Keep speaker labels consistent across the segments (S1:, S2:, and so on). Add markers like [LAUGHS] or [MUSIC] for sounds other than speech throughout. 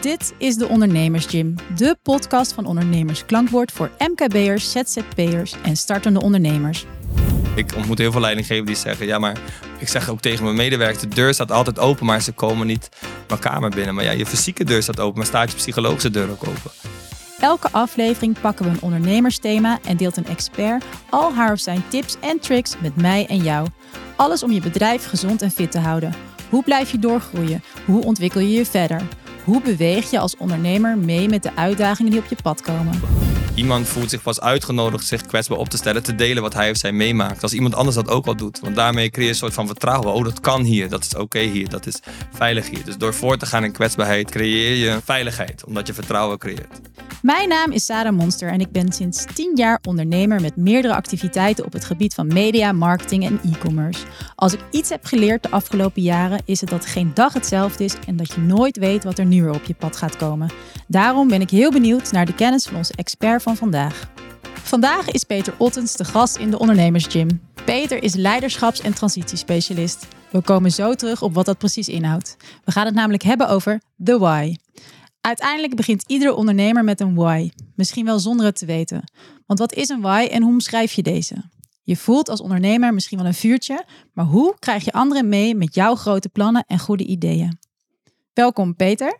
S1: Dit is de Ondernemers Gym, de podcast van Ondernemers Klankwoord voor MKB'ers, ZZP'ers en startende ondernemers.
S2: Ik ontmoet heel veel leidinggevenden die zeggen, ja maar ik zeg ook tegen mijn medewerkers, de deur staat altijd open, maar ze komen niet mijn kamer binnen. Maar ja, je fysieke deur staat open, maar staat je psychologische deur ook open.
S1: Elke aflevering pakken we een ondernemersthema en deelt een expert al haar of zijn tips en tricks met mij en jou. Alles om je bedrijf gezond en fit te houden. Hoe blijf je doorgroeien? Hoe ontwikkel je je verder? Hoe beweeg je als ondernemer mee met de uitdagingen die op je pad komen?
S2: Iemand voelt zich pas uitgenodigd zich kwetsbaar op te stellen, te delen wat hij of zij meemaakt. Als iemand anders dat ook al doet. Want daarmee creëer je een soort van vertrouwen. Oh, dat kan hier, dat is oké hier, dat is veilig hier. Dus door voor te gaan in kwetsbaarheid creëer je veiligheid, omdat je vertrouwen creëert.
S1: Mijn naam is Sarah Monster en ik ben sinds 10 jaar ondernemer met meerdere activiteiten op het gebied van media, marketing en e-commerce. Als ik iets heb geleerd de afgelopen jaren is het dat geen dag hetzelfde is en dat je nooit weet wat er nu weer op je pad gaat komen. Daarom ben ik heel benieuwd naar de kennis van onze expert van vandaag. Vandaag is Peter Ottens de gast in de Ondernemers Gym. Peter is leiderschaps- en transitiespecialist. We komen zo terug op wat dat precies inhoudt. We gaan het namelijk hebben over the why. Uiteindelijk begint iedere ondernemer met een why. Misschien wel zonder het te weten. Want wat is een why en hoe omschrijf je deze? Je voelt als ondernemer misschien wel een vuurtje, maar hoe krijg je anderen mee met jouw grote plannen en goede ideeën? Welkom Peter.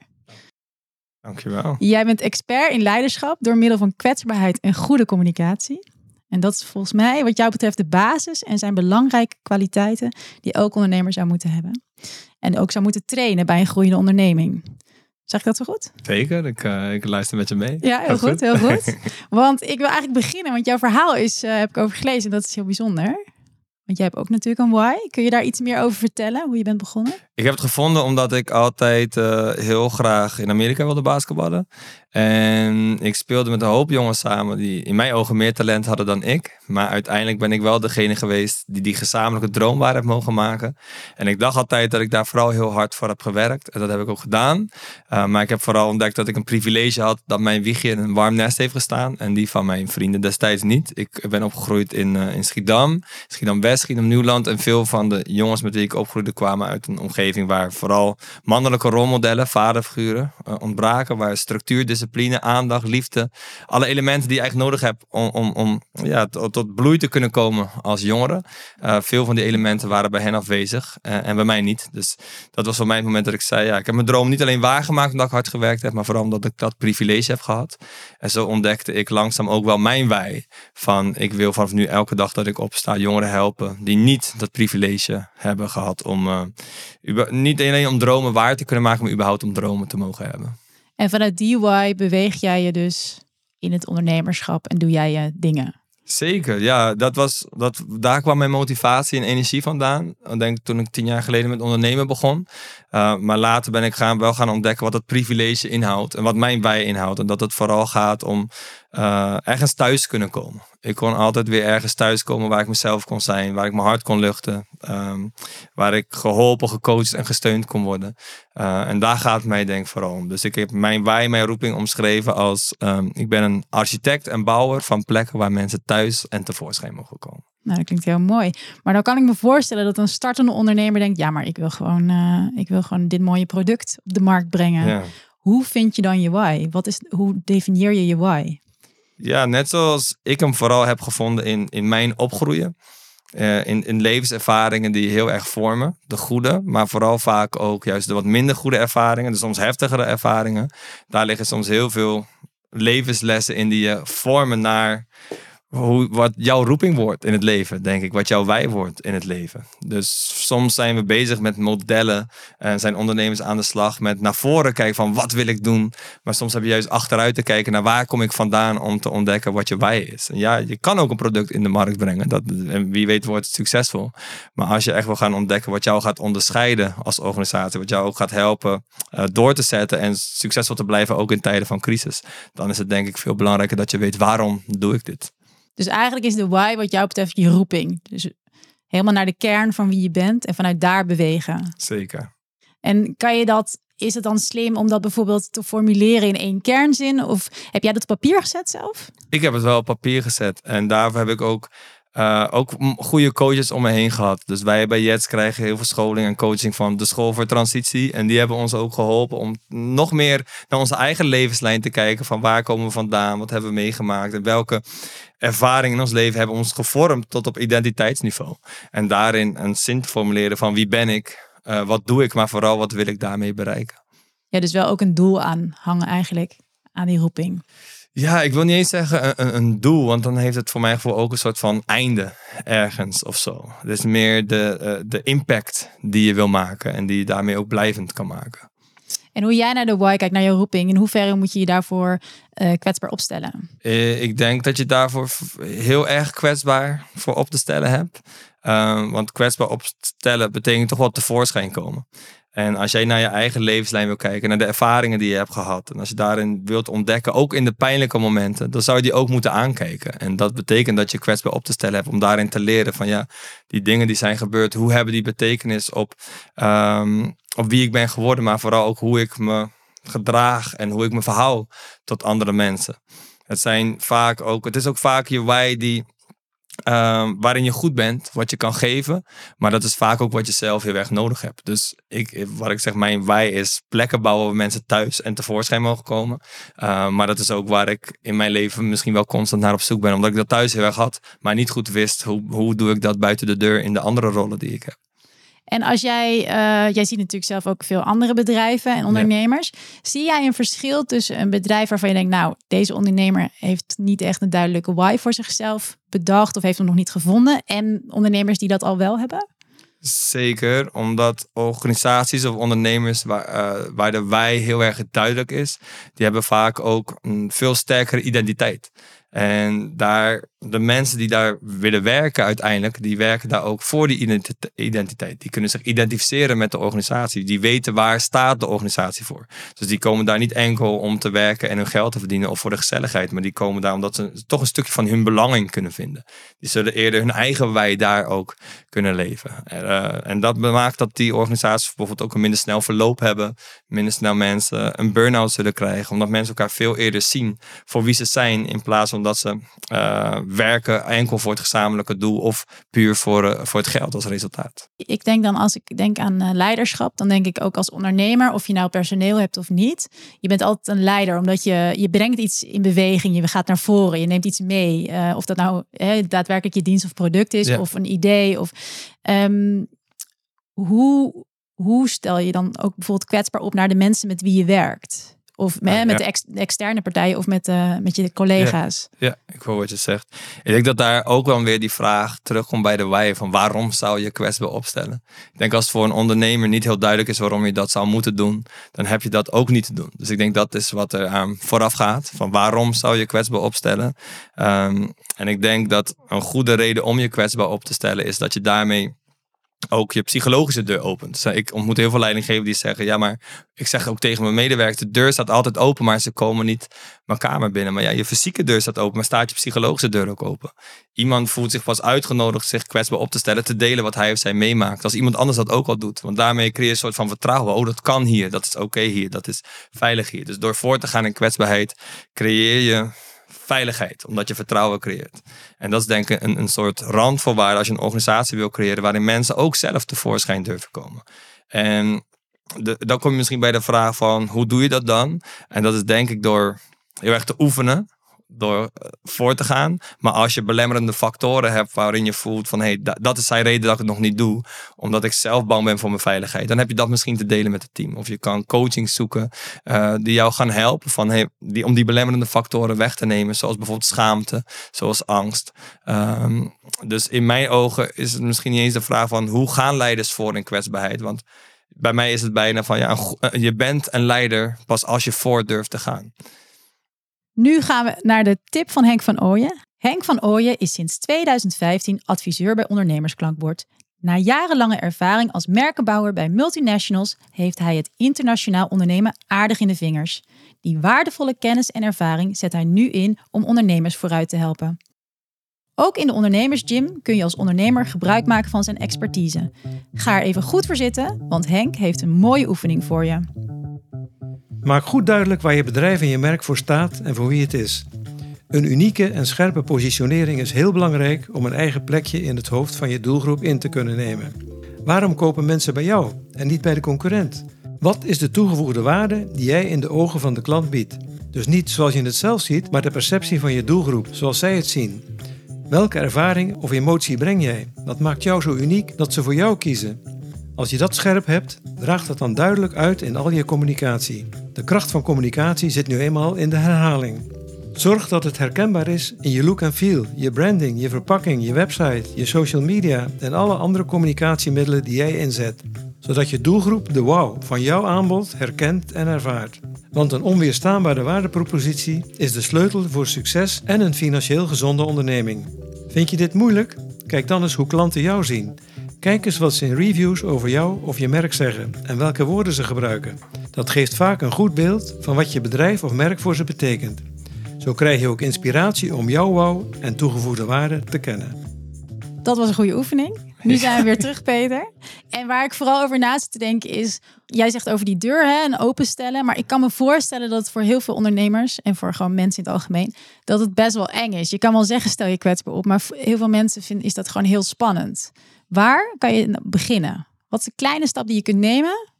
S2: Dankjewel.
S1: Jij bent expert in leiderschap door middel van kwetsbaarheid en goede communicatie. En dat is volgens mij wat jou betreft de basis en zijn belangrijke kwaliteiten die elk ondernemer zou moeten hebben. En ook zou moeten trainen bij een groeiende onderneming. Zeg ik dat zo goed?
S2: Zeker, ik, uh, ik luister met je mee.
S1: Ja, heel goed, heel goed. [LAUGHS] Want ik wil eigenlijk beginnen, want jouw verhaal is, uh, heb ik over gelezen en dat is heel bijzonder. Want jij hebt ook natuurlijk een why. Kun je daar iets meer over vertellen, hoe je bent begonnen?
S2: Ik heb het gevonden omdat ik altijd uh, heel graag in Amerika wilde basketballen. En ik speelde met een hoop jongens samen die in mijn ogen meer talent hadden dan ik. Maar uiteindelijk ben ik wel degene geweest die die gezamenlijke droom waar heb mogen maken. En ik dacht altijd dat ik daar vooral heel hard voor heb gewerkt. En dat heb ik ook gedaan. Uh, maar ik heb vooral ontdekt dat ik een privilege had dat mijn wiegje in een warm nest heeft gestaan. En die van mijn vrienden destijds niet. Ik ben opgegroeid in, uh, in Schiedam, Schiedam-West, Schiedam-Nieuwland. En veel van de jongens met wie ik opgroeide kwamen uit een omgeving waar vooral mannelijke rolmodellen, vaderfiguren uh, ontbraken. Waar structuur, discipline, aandacht, liefde, alle elementen die je eigenlijk nodig hebt om, om, om ja, tot, bloei te kunnen komen als jongere. Uh, veel van die elementen waren bij hen afwezig uh, en bij mij niet. Dus dat was voor mij het moment dat ik zei, ja, ik heb mijn droom niet alleen waargemaakt omdat ik hard gewerkt heb, maar vooral omdat ik dat privilege heb gehad. En zo ontdekte ik langzaam ook wel mijn wij. Van ik wil vanaf nu elke dag dat ik opsta jongeren helpen die niet dat privilege hebben gehad om uh, niet alleen om dromen waar te kunnen maken, maar überhaupt om dromen te mogen hebben.
S1: En vanuit DIY beweeg jij je dus in het ondernemerschap en doe jij je dingen?
S2: Zeker, ja. Dat was, dat, daar kwam mijn motivatie en energie vandaan. Ik denk toen ik tien jaar geleden met ondernemen begon. Uh, maar later ben ik gaan, wel gaan ontdekken wat dat privilege inhoudt. En wat mijn wij inhoudt. En dat het vooral gaat om uh, ergens thuis kunnen komen. Ik kon altijd weer ergens thuis komen waar ik mezelf kon zijn. Waar ik mijn hart kon luchten. Um, waar ik geholpen, gecoacht en gesteund kon worden. Uh, en daar gaat mij denk ik vooral om. Dus ik heb mijn wij, mijn roeping omschreven als... Um, ik ben een architect en bouwer van plekken waar mensen thuis en tevoorschijn mogen komen.
S1: Nou, dat klinkt heel mooi. Maar dan kan ik me voorstellen dat een startende ondernemer denkt: ja, maar ik wil gewoon, uh, ik wil gewoon dit mooie product op de markt brengen. Ja. Hoe vind je dan je why? Wat is, hoe definieer je je why?
S2: Ja, net zoals ik hem vooral heb gevonden in, in mijn opgroeien. Uh, in, in levenservaringen die heel erg vormen. De goede, maar vooral vaak ook juist de wat minder goede ervaringen. De soms heftigere ervaringen. Daar liggen soms heel veel levenslessen in die je vormen naar wat jouw roeping wordt in het leven, denk ik. Wat jouw wij wordt in het leven. Dus soms zijn we bezig met modellen en zijn ondernemers aan de slag met naar voren kijken van wat wil ik doen. Maar soms heb je juist achteruit te kijken naar waar kom ik vandaan om te ontdekken wat je wij is. En ja, je kan ook een product in de markt brengen. Dat, en wie weet wordt het succesvol. Maar als je echt wil gaan ontdekken wat jou gaat onderscheiden als organisatie, wat jou ook gaat helpen uh, door te zetten en succesvol te blijven ook in tijden van crisis, dan is het denk ik veel belangrijker dat je weet waarom doe ik dit.
S1: Dus eigenlijk is de why wat jou betreft je roeping. Dus helemaal naar de kern van wie je bent en vanuit daar bewegen.
S2: Zeker.
S1: En kan je dat, is het dan slim om dat bijvoorbeeld te formuleren in één kernzin? Of heb jij dat op papier gezet zelf?
S2: Ik heb het wel op papier gezet. En daarvoor heb ik ook uh, ook goede coaches om me heen gehad. Dus wij bij Jets krijgen heel veel scholing en coaching van de school voor transitie. En die hebben ons ook geholpen om nog meer naar onze eigen levenslijn te kijken. Van waar komen we vandaan? Wat hebben we meegemaakt? En welke ervaringen in ons leven hebben ons gevormd tot op identiteitsniveau. En daarin een zin te formuleren van wie ben ik? Uh, wat doe ik? Maar vooral wat wil ik daarmee bereiken?
S1: Ja, dus wel ook een doel aan hangen eigenlijk. Aan die roeping.
S2: Ja, ik wil niet eens zeggen een, een, doel, want dan heeft het voor mij gevoel ook een soort van einde ergens of zo. Het is meer de, uh, de impact die je wil maken en die je daarmee ook blijvend kan maken.
S1: En hoe jij naar de why kijkt, naar je roeping, in hoeverre moet je je daarvoor uh, kwetsbaar opstellen?
S2: Uh, ik denk dat je daarvoor heel erg kwetsbaar voor op te stellen hebt. Uh, want kwetsbaar opstellen betekent toch wel tevoorschijn komen. En als jij naar je eigen levenslijn wil kijken, naar de ervaringen die je hebt gehad. En als je daarin wilt ontdekken, ook in de pijnlijke momenten, dan zou je die ook moeten aankijken. En dat betekent dat je kwetsbaar op te stellen hebt om daarin te leren van ja, die dingen die zijn gebeurd, hoe hebben die betekenis op, um, op wie ik ben geworden, maar vooral ook hoe ik me gedraag en hoe ik me verhoud tot andere mensen. Het zijn vaak ook, het is ook vaak je wij die Ehm, waarin je goed bent, wat je kan geven. Maar dat is vaak ook wat je zelf heel erg nodig hebt. Dus ik, wat ik zeg, mijn wij is plekken bouwen waar mensen thuis en tevoorschijn mogen komen. Ehm, maar dat is ook waar ik in mijn leven misschien wel constant naar op zoek ben. Omdat ik dat thuis heel erg had, maar niet goed wist hoe, hoe doe ik dat buiten de deur in de andere rollen die ik heb.
S1: En als jij, uh, jij ziet natuurlijk zelf ook veel andere bedrijven en ondernemers. Zie jij een verschil tussen een bedrijf waarvan je denkt, nou, deze ondernemer heeft niet echt een duidelijke why voor zichzelf bedacht of heeft hem nog niet gevonden, en ondernemers die dat al wel hebben?
S2: Zeker, omdat organisaties of ondernemers waar, uh, waar de wij heel erg duidelijk is, die hebben vaak ook een veel sterkere identiteit. En daar, de mensen die daar willen werken uiteindelijk, die werken daar ook voor die identiteit. Die kunnen zich identificeren met de organisatie. Die weten waar staat de organisatie voor. Dus die komen daar niet enkel om te werken en hun geld te verdienen of voor de gezelligheid. Maar die komen daar omdat ze toch een stukje van hun belanging kunnen vinden. Die zullen eerder hun eigen wij daar ook kunnen leven. Uh, en dat maakt dat die organisaties bijvoorbeeld ook een minder snel verloop hebben. Minder snel mensen een burn-out zullen krijgen. Omdat mensen elkaar veel eerder zien voor wie ze zijn in plaats van dat ze uh, werken enkel voor het gezamenlijke doel of puur voor, uh, voor het geld als resultaat.
S1: Ik denk dan als ik denk aan uh, leiderschap, dan denk ik ook als ondernemer, of je nou personeel hebt of niet. Je bent altijd een leider, omdat je, je brengt iets in beweging, je gaat naar voren, je neemt iets mee. of dat nou daadwerkelijk je dienst of product is, ja. of een idee. Of, um, hoe, hoe stel je dan ook bijvoorbeeld kwetsbaar op naar de mensen met wie je werkt? Of met, met de, externe partijen of met, uh, met je collega's.
S2: Ja, ja, ik hoor wat je zegt. Ik denk dat daar ook wel weer die vraag terugkomt bij de wij van waarom zou je kwetsbaar opstellen? Ik denk als het voor een ondernemer niet heel duidelijk is waarom je dat zou moeten doen, dan heb je dat ook niet te doen. Dus ik denk dat is wat er aan vooraf gaat. Van waarom zou je kwetsbaar opstellen? Um, en ik denk dat een goede reden om je kwetsbaar op te stellen is dat je daarmee ook je psychologische deur opent. Ik ontmoet heel veel leidinggevenden die zeggen: Ja, maar ik zeg ook tegen mijn medewerkers: de deur staat altijd open, maar ze komen niet mijn kamer binnen. Maar ja, je fysieke deur staat open, maar staat je psychologische deur ook open? Iemand voelt zich pas uitgenodigd zich kwetsbaar op te stellen, te delen wat hij of zij meemaakt. Als iemand anders dat ook al doet. Want daarmee creëer je een soort van vertrouwen. Oh, dat kan hier, dat is oké hier, dat is veilig hier. Dus door voor te gaan in kwetsbaarheid creëer je veiligheid, omdat je vertrouwen creëert. En dat is denk ik een, een soort randvoorwaarde als je een organisatie wil creëren waarin mensen ook zelf tevoorschijn durven komen. En de, dan kom je misschien bij de vraag van hoe doe je dat dan? En dat is denk ik door heel erg te oefenen door eh, voor te gaan. Maar als je belemmerende factoren hebt waarin je voelt van hey, dat is zijn reden dat ik het nog niet doe, omdat ik zelf bang ben voor mijn veiligheid, dan heb je dat misschien te delen met het team. Of je kan coaching zoeken uh, die jou gaan helpen van, hey, die, om die belemmerende factoren weg te nemen, zoals bijvoorbeeld schaamte, zoals angst. Um, dus in mijn ogen is het misschien niet eens de vraag van hoe gaan leiders voor in kwetsbaarheid, want bij mij is het bijna van ja, je bent een leider pas als je voor durft te gaan.
S1: Nu gaan we naar de tip van Henk van Ooyen. Henk van Ooyen is sinds 2015 adviseur bij Ondernemersklankbord. Na jarenlange ervaring als merkenbouwer bij multinationals heeft hij het internationaal ondernemen aardig in de vingers. Die waardevolle kennis en ervaring zet hij nu in om ondernemers vooruit te helpen. Ook in de ondernemersgym kun je als ondernemer gebruik maken van zijn expertise. Ga er even goed voor zitten, want Henk heeft een mooie oefening voor je.
S3: Maak goed duidelijk waar je bedrijf en je merk voor staat en voor wie het is. Een unieke en scherpe positionering is heel belangrijk om een eigen plekje in het hoofd van je doelgroep in te kunnen nemen. Waarom kopen mensen bij jou en niet bij de concurrent? Wat is de toegevoegde waarde die jij in de ogen van de klant biedt? Dus niet zoals je het zelf ziet, maar de perceptie van je doelgroep, zoals zij het zien. Welke ervaring of emotie breng jij? Wat maakt jou zo uniek dat ze voor jou kiezen? Als je dat scherp hebt, draagt dat dan duidelijk uit in al je communicatie. De kracht van communicatie zit nu eenmaal in de herhaling. Zorg dat het herkenbaar is in je look en feel, je branding, je verpakking, je website, je social media en alle andere communicatiemiddelen die jij inzet, zodat je doelgroep de wow van jouw aanbod herkent en ervaart. Want een onweerstaanbare waardepropositie is de sleutel voor succes en een financieel gezonde onderneming. Vind je dit moeilijk? Kijk dan eens hoe klanten jou zien. Kijk eens wat ze in reviews over jou of je merk zeggen en welke woorden ze gebruiken. Dat geeft vaak een goed beeld van wat je bedrijf of merk voor ze betekent. Zo krijg je ook inspiratie om jouw wow en toegevoegde waarde te kennen.
S1: Dat was een goede oefening. Nu zijn we weer [LAUGHS] terug, Peter. En waar ik vooral over na zit te denken is... Jij zegt over die deur hè, en openstellen. Maar ik kan me voorstellen dat het voor heel veel ondernemers... en voor gewoon mensen in het algemeen... dat het best wel eng is. Je kan wel zeggen, stel je kwetsbaar op. Maar heel veel mensen vinden is dat gewoon heel spannend. Waar kan je nou beginnen? Wat is de kleine stap die je kunt nemen...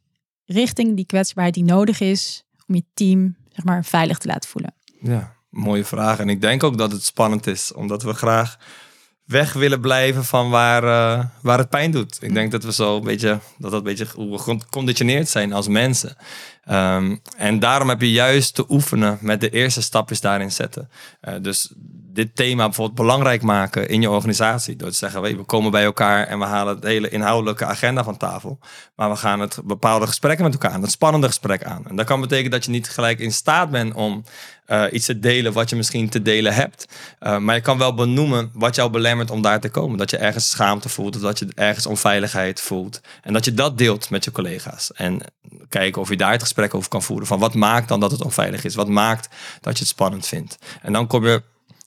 S1: richting die kwetsbaarheid die nodig is... om je team zeg maar, veilig te laten voelen?
S2: Ja, mooie vraag. En ik denk ook dat het spannend is. Omdat we graag weg willen blijven van waar, uh, waar het pijn doet. Ik denk dat we zo een beetje, dat dat een beetje geconditioneerd zijn als mensen. Um, en daarom heb je juist te oefenen met de eerste stapjes daarin zetten. Uh, dus dit thema bijvoorbeeld belangrijk maken in je organisatie. Door te zeggen, we komen bij elkaar en we halen de hele inhoudelijke agenda van tafel. Maar we gaan het bepaalde gesprekken met elkaar aan, het spannende gesprek aan. En dat kan betekenen dat je niet gelijk in staat bent om uh, iets te delen wat je misschien te delen hebt. Uh, maar je kan wel benoemen wat jou belemmert om daar te komen. Dat je ergens schaamte voelt, of dat je ergens onveiligheid voelt. En dat je dat deelt met je collega's. En kijken of je daar het gesprek over kan voeren. Van wat maakt dan dat het onveilig is? Wat maakt dat je het spannend vindt? En dan kom je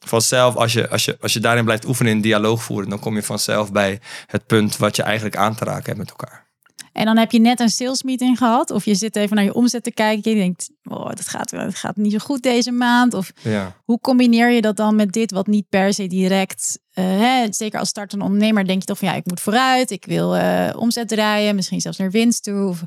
S2: vanzelf, als je, als, je, als je daarin blijft oefenen in dialoog voeren, dan kom je vanzelf bij het punt wat je eigenlijk aan te raken hebt met elkaar.
S1: En dan heb je net een sales meeting gehad. Of je zit even naar je omzet te kijken. Je denkt, oh, dat, gaat, dat gaat niet zo goed deze maand. Of
S2: ja.
S1: hoe combineer je dat dan met dit wat niet per se direct... Uh, hè, zeker als startende ondernemer denk je toch van ja, ik moet vooruit. Ik wil uh, omzet draaien. Misschien zelfs naar winst toe. Of,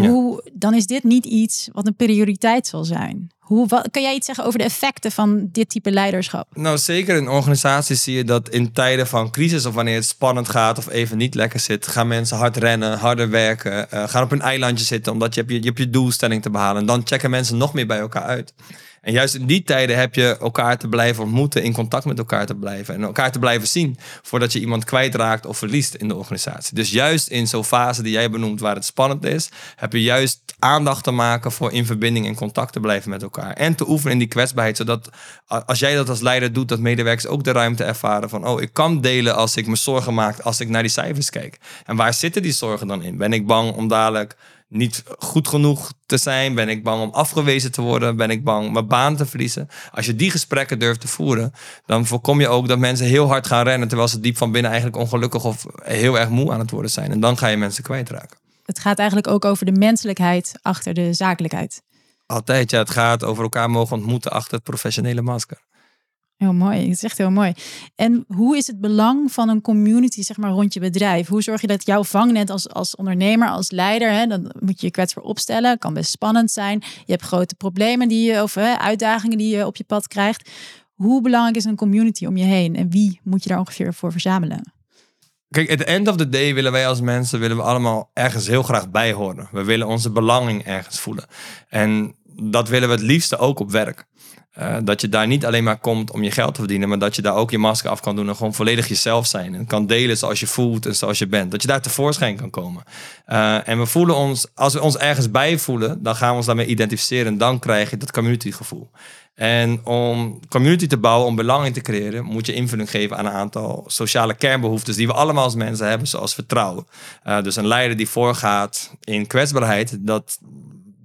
S1: hoe, dan is dit niet iets wat een prioriteit zal zijn. Hoe, kan jij iets zeggen over de effecten van dit type leiderschap?
S2: Nou, zeker in organisaties zie je dat in tijden van crisis of wanneer het spannend gaat of even niet lekker zit, gaan mensen hard rennen, harder werken, uh, gaan op een eilandje zitten omdat je je, je doelstelling te behalen. En dan checken mensen nog meer bij elkaar uit. En juist in die tijden heb je elkaar te blijven ontmoeten, in contact met elkaar te blijven en elkaar te blijven zien voordat je iemand kwijtraakt of verliest in de organisatie. Dus juist in zo'n fase die jij benoemt waar het spannend is, heb je juist aandacht te maken voor in verbinding en contact te blijven met elkaar. En te oefenen in die kwetsbaarheid, zodat als jij dat als leider doet, dat medewerkers ook de ruimte ervaren van, oh, ik kan delen als ik me zorgen maak, als ik naar die cijfers kijk. En waar zitten die zorgen dan in? Ben ik bang om dadelijk niet goed genoeg te zijn? Ben ik bang om afgewezen te worden? Ben ik bang mijn baan te verliezen? Als je die gesprekken durft te voeren, dan voorkom je ook dat mensen heel hard gaan rennen terwijl ze diep van binnen eigenlijk ongelukkig of heel erg moe aan het worden zijn. En dan ga je mensen kwijtraken.
S1: Het gaat eigenlijk ook over de menselijkheid achter de zakelijkheid.
S2: Altijd, ja. Het gaat over elkaar mogen ontmoeten achter het professionele masker.
S1: Heel mooi, het is echt heel mooi. En hoe is het belang van een community zeg maar, rond je bedrijf? Hoe zorg je dat jouw vangnet als, als ondernemer, als leider, hè, dan moet je je kwetsbaar opstellen. Kan best spannend zijn. Je hebt grote problemen die je, of hè, uitdagingen die je op je pad krijgt. Hoe belangrijk is een community om je heen? En wie moet je daar ongeveer voor verzamelen?
S2: Kijk, at the end of the day willen wij als mensen willen we allemaal ergens heel graag bij horen. We willen onze belanging ergens voelen. En dat willen we het liefste ook op werk. Uh, dat je daar niet alleen maar komt om je geld te verdienen, maar dat je daar ook je masker af kan doen en gewoon volledig jezelf zijn. En kan delen zoals je voelt en zoals je bent. Dat je daar tevoorschijn kan komen. Uh, en we voelen ons, als we ons ergens bij voelen, dan gaan we ons daarmee identificeren. En dan krijg je dat community gevoel. En om community te bouwen, om belang in te creëren, moet je invulling geven aan een aantal sociale kernbehoeftes die we allemaal als mensen hebben, zoals vertrouwen. Uh, dus een leider die voorgaat in kwetsbaarheid, dat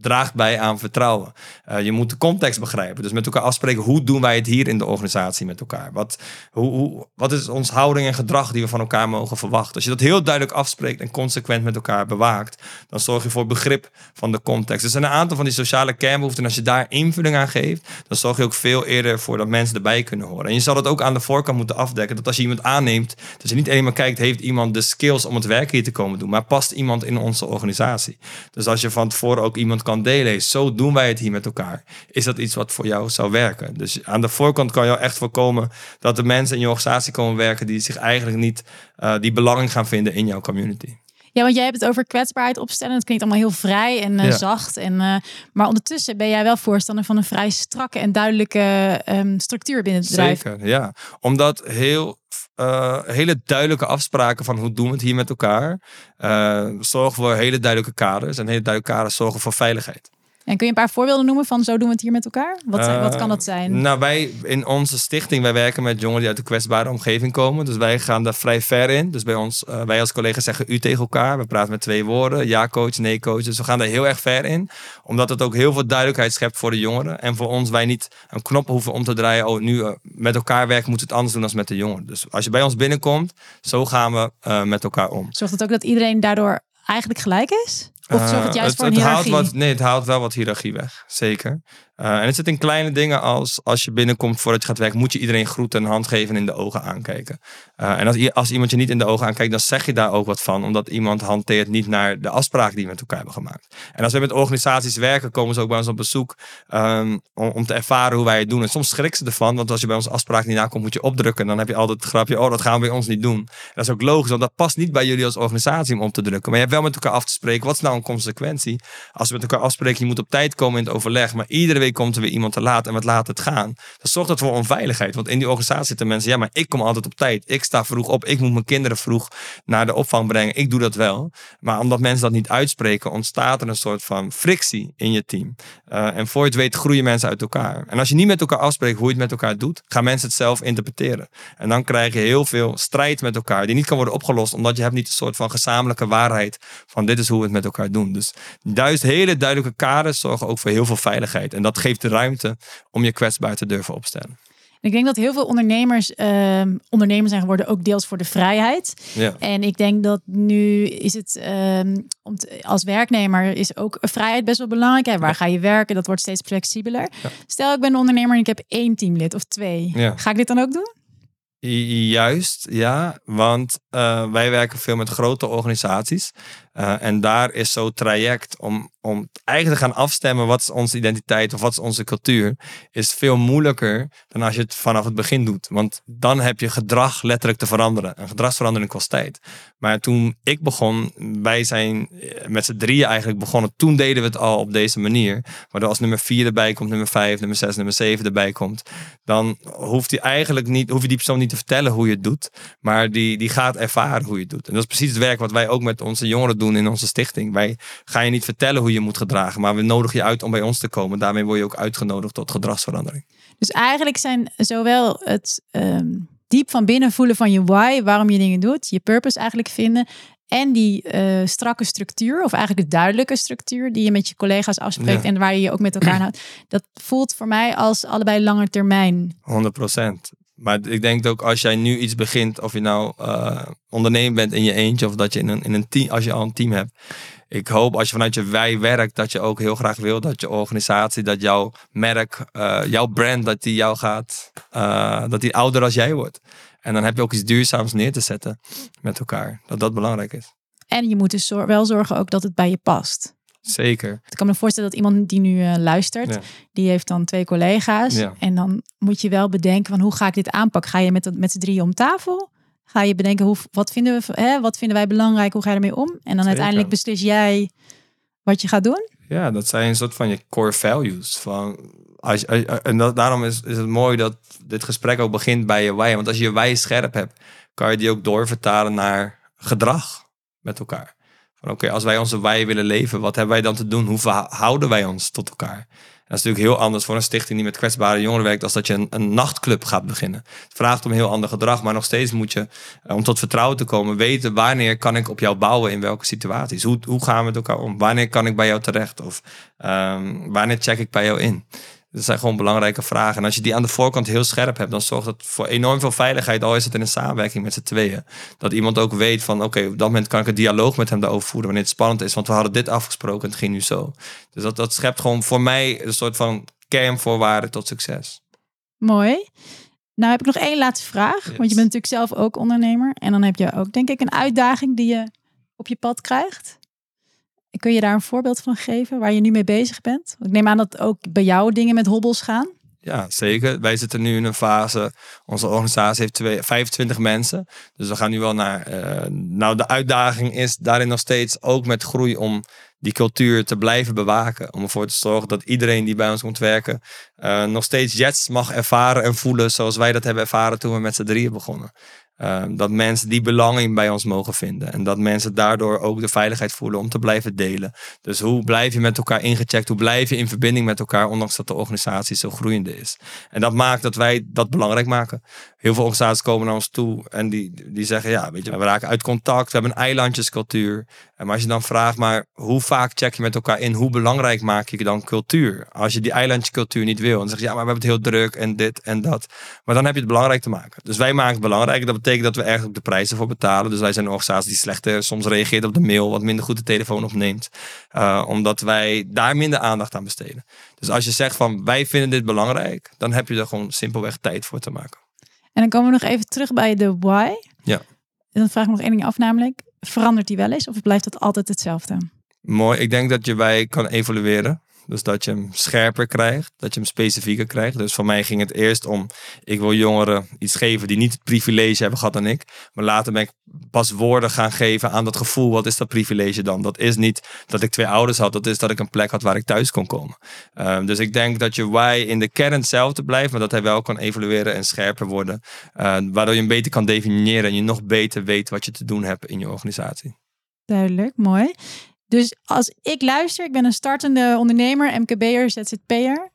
S2: draagt bij aan vertrouwen. Uh, je moet de context begrijpen. Dus met elkaar afspreken, hoe doen wij het hier in de organisatie met elkaar? Wat, hoe, hoe, wat is ons houding en gedrag die we van elkaar mogen verwachten? Als je dat heel duidelijk afspreekt en consequent met elkaar bewaakt, dan zorg je voor begrip van de context. Er zijn een aantal van die sociale kernbehoeften. En als je daar invulling aan geeft, dan zorg je ook veel eerder voor dat mensen erbij kunnen horen. En je zal het ook aan de voorkant moeten afdekken. Dat als je iemand aanneemt, dat je niet alleen maar kijkt, heeft iemand de skills om het werk hier te komen doen, maar past iemand in onze organisatie. Dus als je van tevoren ook iemand kan delen, zo doen wij het hier met elkaar. Is dat iets wat voor jou zou werken? Dus aan de voorkant kan je echt voorkomen dat de mensen in je organisatie komen werken die zich eigenlijk niet uh, die belang gaan vinden in jouw community.
S1: Ja, want jij hebt het over kwetsbaarheid opstellen. Het klinkt allemaal heel vrij en uh, zacht. En, uh, maar ondertussen ben jij wel voorstander van een vrij strakke en duidelijke um, structuur binnen het bedrijf.
S2: Zeker, ja. Omdat heel uh, hele duidelijke afspraken van hoe doen we het hier met elkaar. zorgen voor hele duidelijke kaders. En hele duidelijke kaders zorgen voor veiligheid.
S1: En kun je een paar voorbeelden noemen van zo doen we het hier met elkaar? Wat, wat kan dat zijn?
S2: Eh, nou, wij in onze stichting, wij werken met jongeren die uit een kwetsbare omgeving komen. Dus wij gaan daar vrij ver in. Dus bij ons, uh, wij als collega's zeggen u tegen elkaar. We praten met twee woorden. Ja coach, nee coach. Dus we gaan daar heel erg ver in. Omdat het ook heel veel duidelijkheid schept voor de jongeren. En voor ons, wij niet een knop hoeven om te draaien. Oh, nu uh, met elkaar werken moeten we het anders doen dan met de jongeren. Dus als je bij ons binnenkomt, zo gaan we met elkaar om.
S1: Zorgt het ook dat iedereen daardoor eigenlijk gelijk is? Of zorgt het juist voor een hiërarchie?
S2: Haalt wat, nee, het haalt wel wat hiërarchie weg. Zeker. Uh, en het zit in kleine dingen als als je binnenkomt voordat je gaat werken, moet je iedereen groeten en hand geven en in de ogen aankijken. Uh, en als, als iemand je niet in de ogen aankijkt, dan zeg je daar ook wat van, omdat iemand hanteert niet naar de afspraken die we met elkaar hebben gemaakt. En als we met organisaties werken, komen ze ook bij ons op bezoek um, om, te ervaren hoe wij het doen. En soms schrikken ze ervan, want als je bij ons afspraken niet nakomt, moet je opdrukken. En dan heb je altijd het grapje, oh, dat gaan we bij ons niet doen. En dat is ook logisch, want dat past niet bij jullie als organisatie om op te drukken. Maar je hebt wel met elkaar af te spreken, wat is nou een consequentie? Als we met elkaar afspreken, je moet op tijd komen in het overleg, maar iedere week komt er weer iemand te laat en wat laat het gaan. Dat zorgt dat voor onveiligheid. Want in die organisatie zitten mensen, ja, maar ik kom altijd op tijd. Ik sta vroeg op. Ik moet mijn kinderen vroeg naar de opvang brengen. Ik doe dat wel. Maar omdat mensen dat niet uitspreken, ontstaat er een soort van frictie in je team. Uh, en voor je het weet groeien mensen uit elkaar. En als je niet met elkaar afspreekt hoe je het met elkaar doet, gaan mensen het zelf interpreteren. En dan krijg je heel veel strijd met elkaar die niet kan worden opgelost, omdat je hebt niet een soort van gezamenlijke waarheid van dit is hoe we het met elkaar doen. Dus juist hele duidelijke kaders zorgen ook voor heel veel veiligheid. En dat geeft de ruimte om je kwetsbaar te durven opstellen.
S1: Ik denk dat heel veel ondernemers ondernemers zijn geworden, ook deels voor de vrijheid.
S2: Ja.
S1: En ik denk dat nu is het uh, om als werknemer is ook vrijheid best wel belangrijk. Hè? Waar ga je werken? Dat wordt steeds flexibeler. Ja. Stel, ik ben een ondernemer en ik heb één teamlid of twee. Ga ik dit dan ook doen?
S2: Juist, ja. Want uh, wij werken veel met grote organisaties. Uh, en daar is zo'n traject om, om eigenlijk te gaan afstemmen wat is onze identiteit of wat is onze cultuur, is veel moeilijker dan als je het vanaf het begin doet. Want dan heb je gedrag letterlijk te veranderen. Een gedragsverandering kost tijd. Maar toen ik begon, wij zijn eh, met z'n drieën eigenlijk begonnen. Toen deden we het al op deze manier. Waardoor als nummer vier erbij komt, nummer vijf, nummer zes, nummer zeven erbij komt, dan hoeft hij eigenlijk niet, hoef je die persoon niet te vertellen hoe je het doet. Maar die, die gaat ervaren hoe je het doet. En dat is precies het werk wat wij ook met onze jongeren doen in onze stichting. Wij gaan je niet vertellen hoe je moet gedragen, maar we nodigen je uit om bij ons te komen. Daarmee word je ook uitgenodigd tot gedragsverandering.
S1: Dus eigenlijk zijn zowel het um, diep van binnen voelen van je why, waarom je dingen doet, je purpose eigenlijk vinden. En die uh, strakke structuur, of eigenlijk de duidelijke structuur die je met je collega's afspreekt en waar je je ook met elkaar houdt. Dat voelt voor mij als allebei lange termijn.
S2: 100 procent. Maar ik denk ook als jij nu iets begint, of je nou uh, ondernemer bent in je eentje, of dat je in een, in een team, als je al een team hebt. Ik hoop als je vanuit je wij werkt, dat je ook heel graag wil dat je organisatie, dat jouw merk, uh, jouw brand, dat die jou gaat, uh, dat die ouder als jij wordt. En dan heb je ook iets duurzaams neer te zetten met elkaar. Dat dat belangrijk is.
S1: En je moet dus wel zorgen ook dat het bij je past.
S2: Zeker.
S1: Ik kan me voorstellen dat iemand die nu uh, luistert, die heeft dan twee collega's. Ja. En dan moet je wel bedenken van hoe ga ik dit aanpakken? Ga je met, met z'n drieën om tafel? Ga je bedenken hoe, wat, vinden we, hè, wat vinden wij belangrijk? Hoe ga je ermee om? En dan Zeker. uiteindelijk beslis jij wat je gaat doen?
S2: Ja, dat zijn een soort van je core values. Van, als, als, en dat, daarom is, is het mooi dat dit gesprek ook begint bij je wij. Want als je je wij scherp hebt, kan je die ook doorvertalen naar gedrag met elkaar. Van oké, als wij onze wij willen leven, wat hebben wij dan te doen? Hoe verhouden wij ons tot elkaar? Dat is natuurlijk heel anders voor een stichting die met kwetsbare jongeren werkt, als dat je een, nachtclub gaat beginnen. Het vraagt om heel ander gedrag, maar nog steeds moet je, eh, om tot vertrouwen te komen, weten wanneer kan ik op jou bouwen in welke situaties. Hoe, hoe gaan we met elkaar om? Wanneer kan ik bij jou terecht? Of um, wanneer check ik bij jou in? Dat zijn gewoon belangrijke vragen. En als je die aan de voorkant heel scherp hebt, dan zorgt dat voor enorm veel veiligheid. Al is het in een samenwerking met z'n tweeën. Dat iemand ook weet van oké, op dat moment kan ik een dialoog met hem daarover voeren wanneer het spannend is. Want we hadden dit afgesproken en het ging nu zo. Dus dat, dat schept gewoon voor mij een soort van kernvoorwaarde tot succes.
S1: Mooi. Nou heb ik nog één laatste vraag. Want je bent natuurlijk zelf ook ondernemer. En dan heb je ook denk ik een uitdaging die je op je pad krijgt. Kun je daar een voorbeeld van geven waar je nu mee bezig bent? Ik neem aan dat ook bij jou dingen met hobbels gaan.
S2: Ja, zeker. Wij zitten nu in een fase. Onze organisatie heeft twee, 25 mensen. Dus we gaan nu wel naar. Uh, nou, de uitdaging is daarin nog steeds ook met groei om die cultuur te blijven bewaken. Om ervoor te zorgen dat iedereen die bij ons komt werken. Uh, nog steeds Jets mag ervaren en voelen zoals wij dat hebben ervaren toen we met z'n drieën begonnen. Ehm, dat mensen die belanging bij ons mogen vinden. En dat mensen daardoor ook de veiligheid voelen om te blijven delen. Dus hoe blijf je met elkaar ingecheckt? Hoe blijf je in verbinding met elkaar, ondanks dat de organisatie zo groeiende is? En dat maakt dat wij dat belangrijk maken. Heel veel organisaties komen naar ons toe en die, die zeggen: Ja, weet je, we raken uit contact. We hebben een eilandjescultuur. Maar als je dan vraagt, maar hoe vaak check je met elkaar in? Hoe belangrijk maak je dan cultuur? Als je die eilandjescultuur niet wil, dan zeg je: Ja, maar we hebben het heel druk en dit en dat. Maar dan heb je het belangrijk te maken. Dus wij maken het belangrijk. Dat betekent dat we eigenlijk de prijzen voor betalen. Dus wij zijn een organisatie die slechter soms reageert op de mail, wat minder goed de telefoon opneemt. Uh, omdat wij daar minder aandacht aan besteden. Dus als je zegt van wij vinden dit belangrijk, dan heb je er gewoon simpelweg tijd voor te maken.
S1: En dan komen we nog even terug bij de why.
S2: Ja.
S1: En dan vraag ik nog één ding af, namelijk verandert die wel eens of blijft dat altijd hetzelfde?
S2: Mooi, ik denk dat je wij kan evalueren. Dus dat je hem scherper krijgt, dat je hem specifieker krijgt. Dus voor mij ging het eerst om, ik wil jongeren iets geven die niet het privilege hebben gehad dan ik. Maar later ben ik pas woorden gaan geven aan dat gevoel. Wat is dat privilege dan? Dat is niet dat ik twee ouders had, dat is dat ik een plek had waar ik thuis kon komen. Um, dus ik denk dat je why in de kern hetzelfde blijft, maar dat hij wel kan evalueren en scherper worden. Uh, waardoor je hem beter kan definiëren en je nog beter weet wat je te doen hebt in je organisatie.
S1: Duidelijk, mooi. Dus als ik luister, ik ben een startende ondernemer, MKB'er, ZZP'er.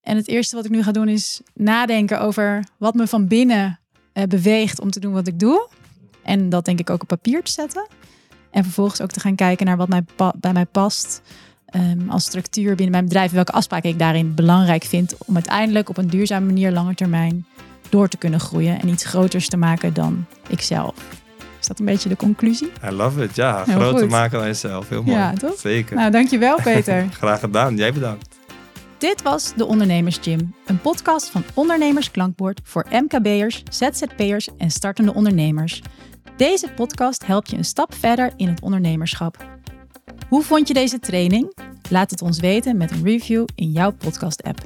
S1: En het eerste wat ik nu ga doen is nadenken over wat me van binnen uh, beweegt om te doen wat ik doe. En dat denk ik ook op papier te zetten. En vervolgens ook te gaan kijken naar wat mij bij mij past um, als structuur binnen mijn bedrijf. Welke afspraken ik daarin belangrijk vind om uiteindelijk op een duurzame manier langer termijn door te kunnen groeien en iets groters te maken dan ikzelf. Is dat een beetje de conclusie?
S2: I love it. Ja, Heel groter goed. maken dan jezelf. Heel mooi.
S1: Ja, toch?
S2: Zeker.
S1: Nou, dankjewel Peter. [LAUGHS]
S2: Graag gedaan. Jij bedankt.
S1: Dit was de Ondernemers Gym, een podcast van Ondernemers Klankbord voor MKB'ers, ZZP'ers en startende ondernemers. Deze podcast helpt je een stap verder in het ondernemerschap. Hoe vond je deze training? Laat het ons weten met een review in jouw podcast-app.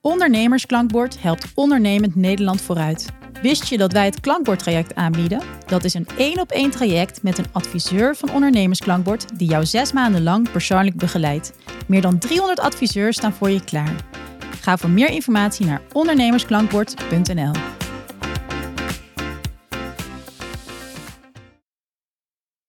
S1: Ondernemersklankbord helpt ondernemend Nederland vooruit. Wist je dat wij het klankbordtraject aanbieden? Dat is een één op één traject met een adviseur van ondernemersklankbord die jou zes maanden lang persoonlijk begeleidt. Meer dan 300 adviseurs staan voor je klaar. Ga voor meer informatie naar ondernemersklankbord.nl.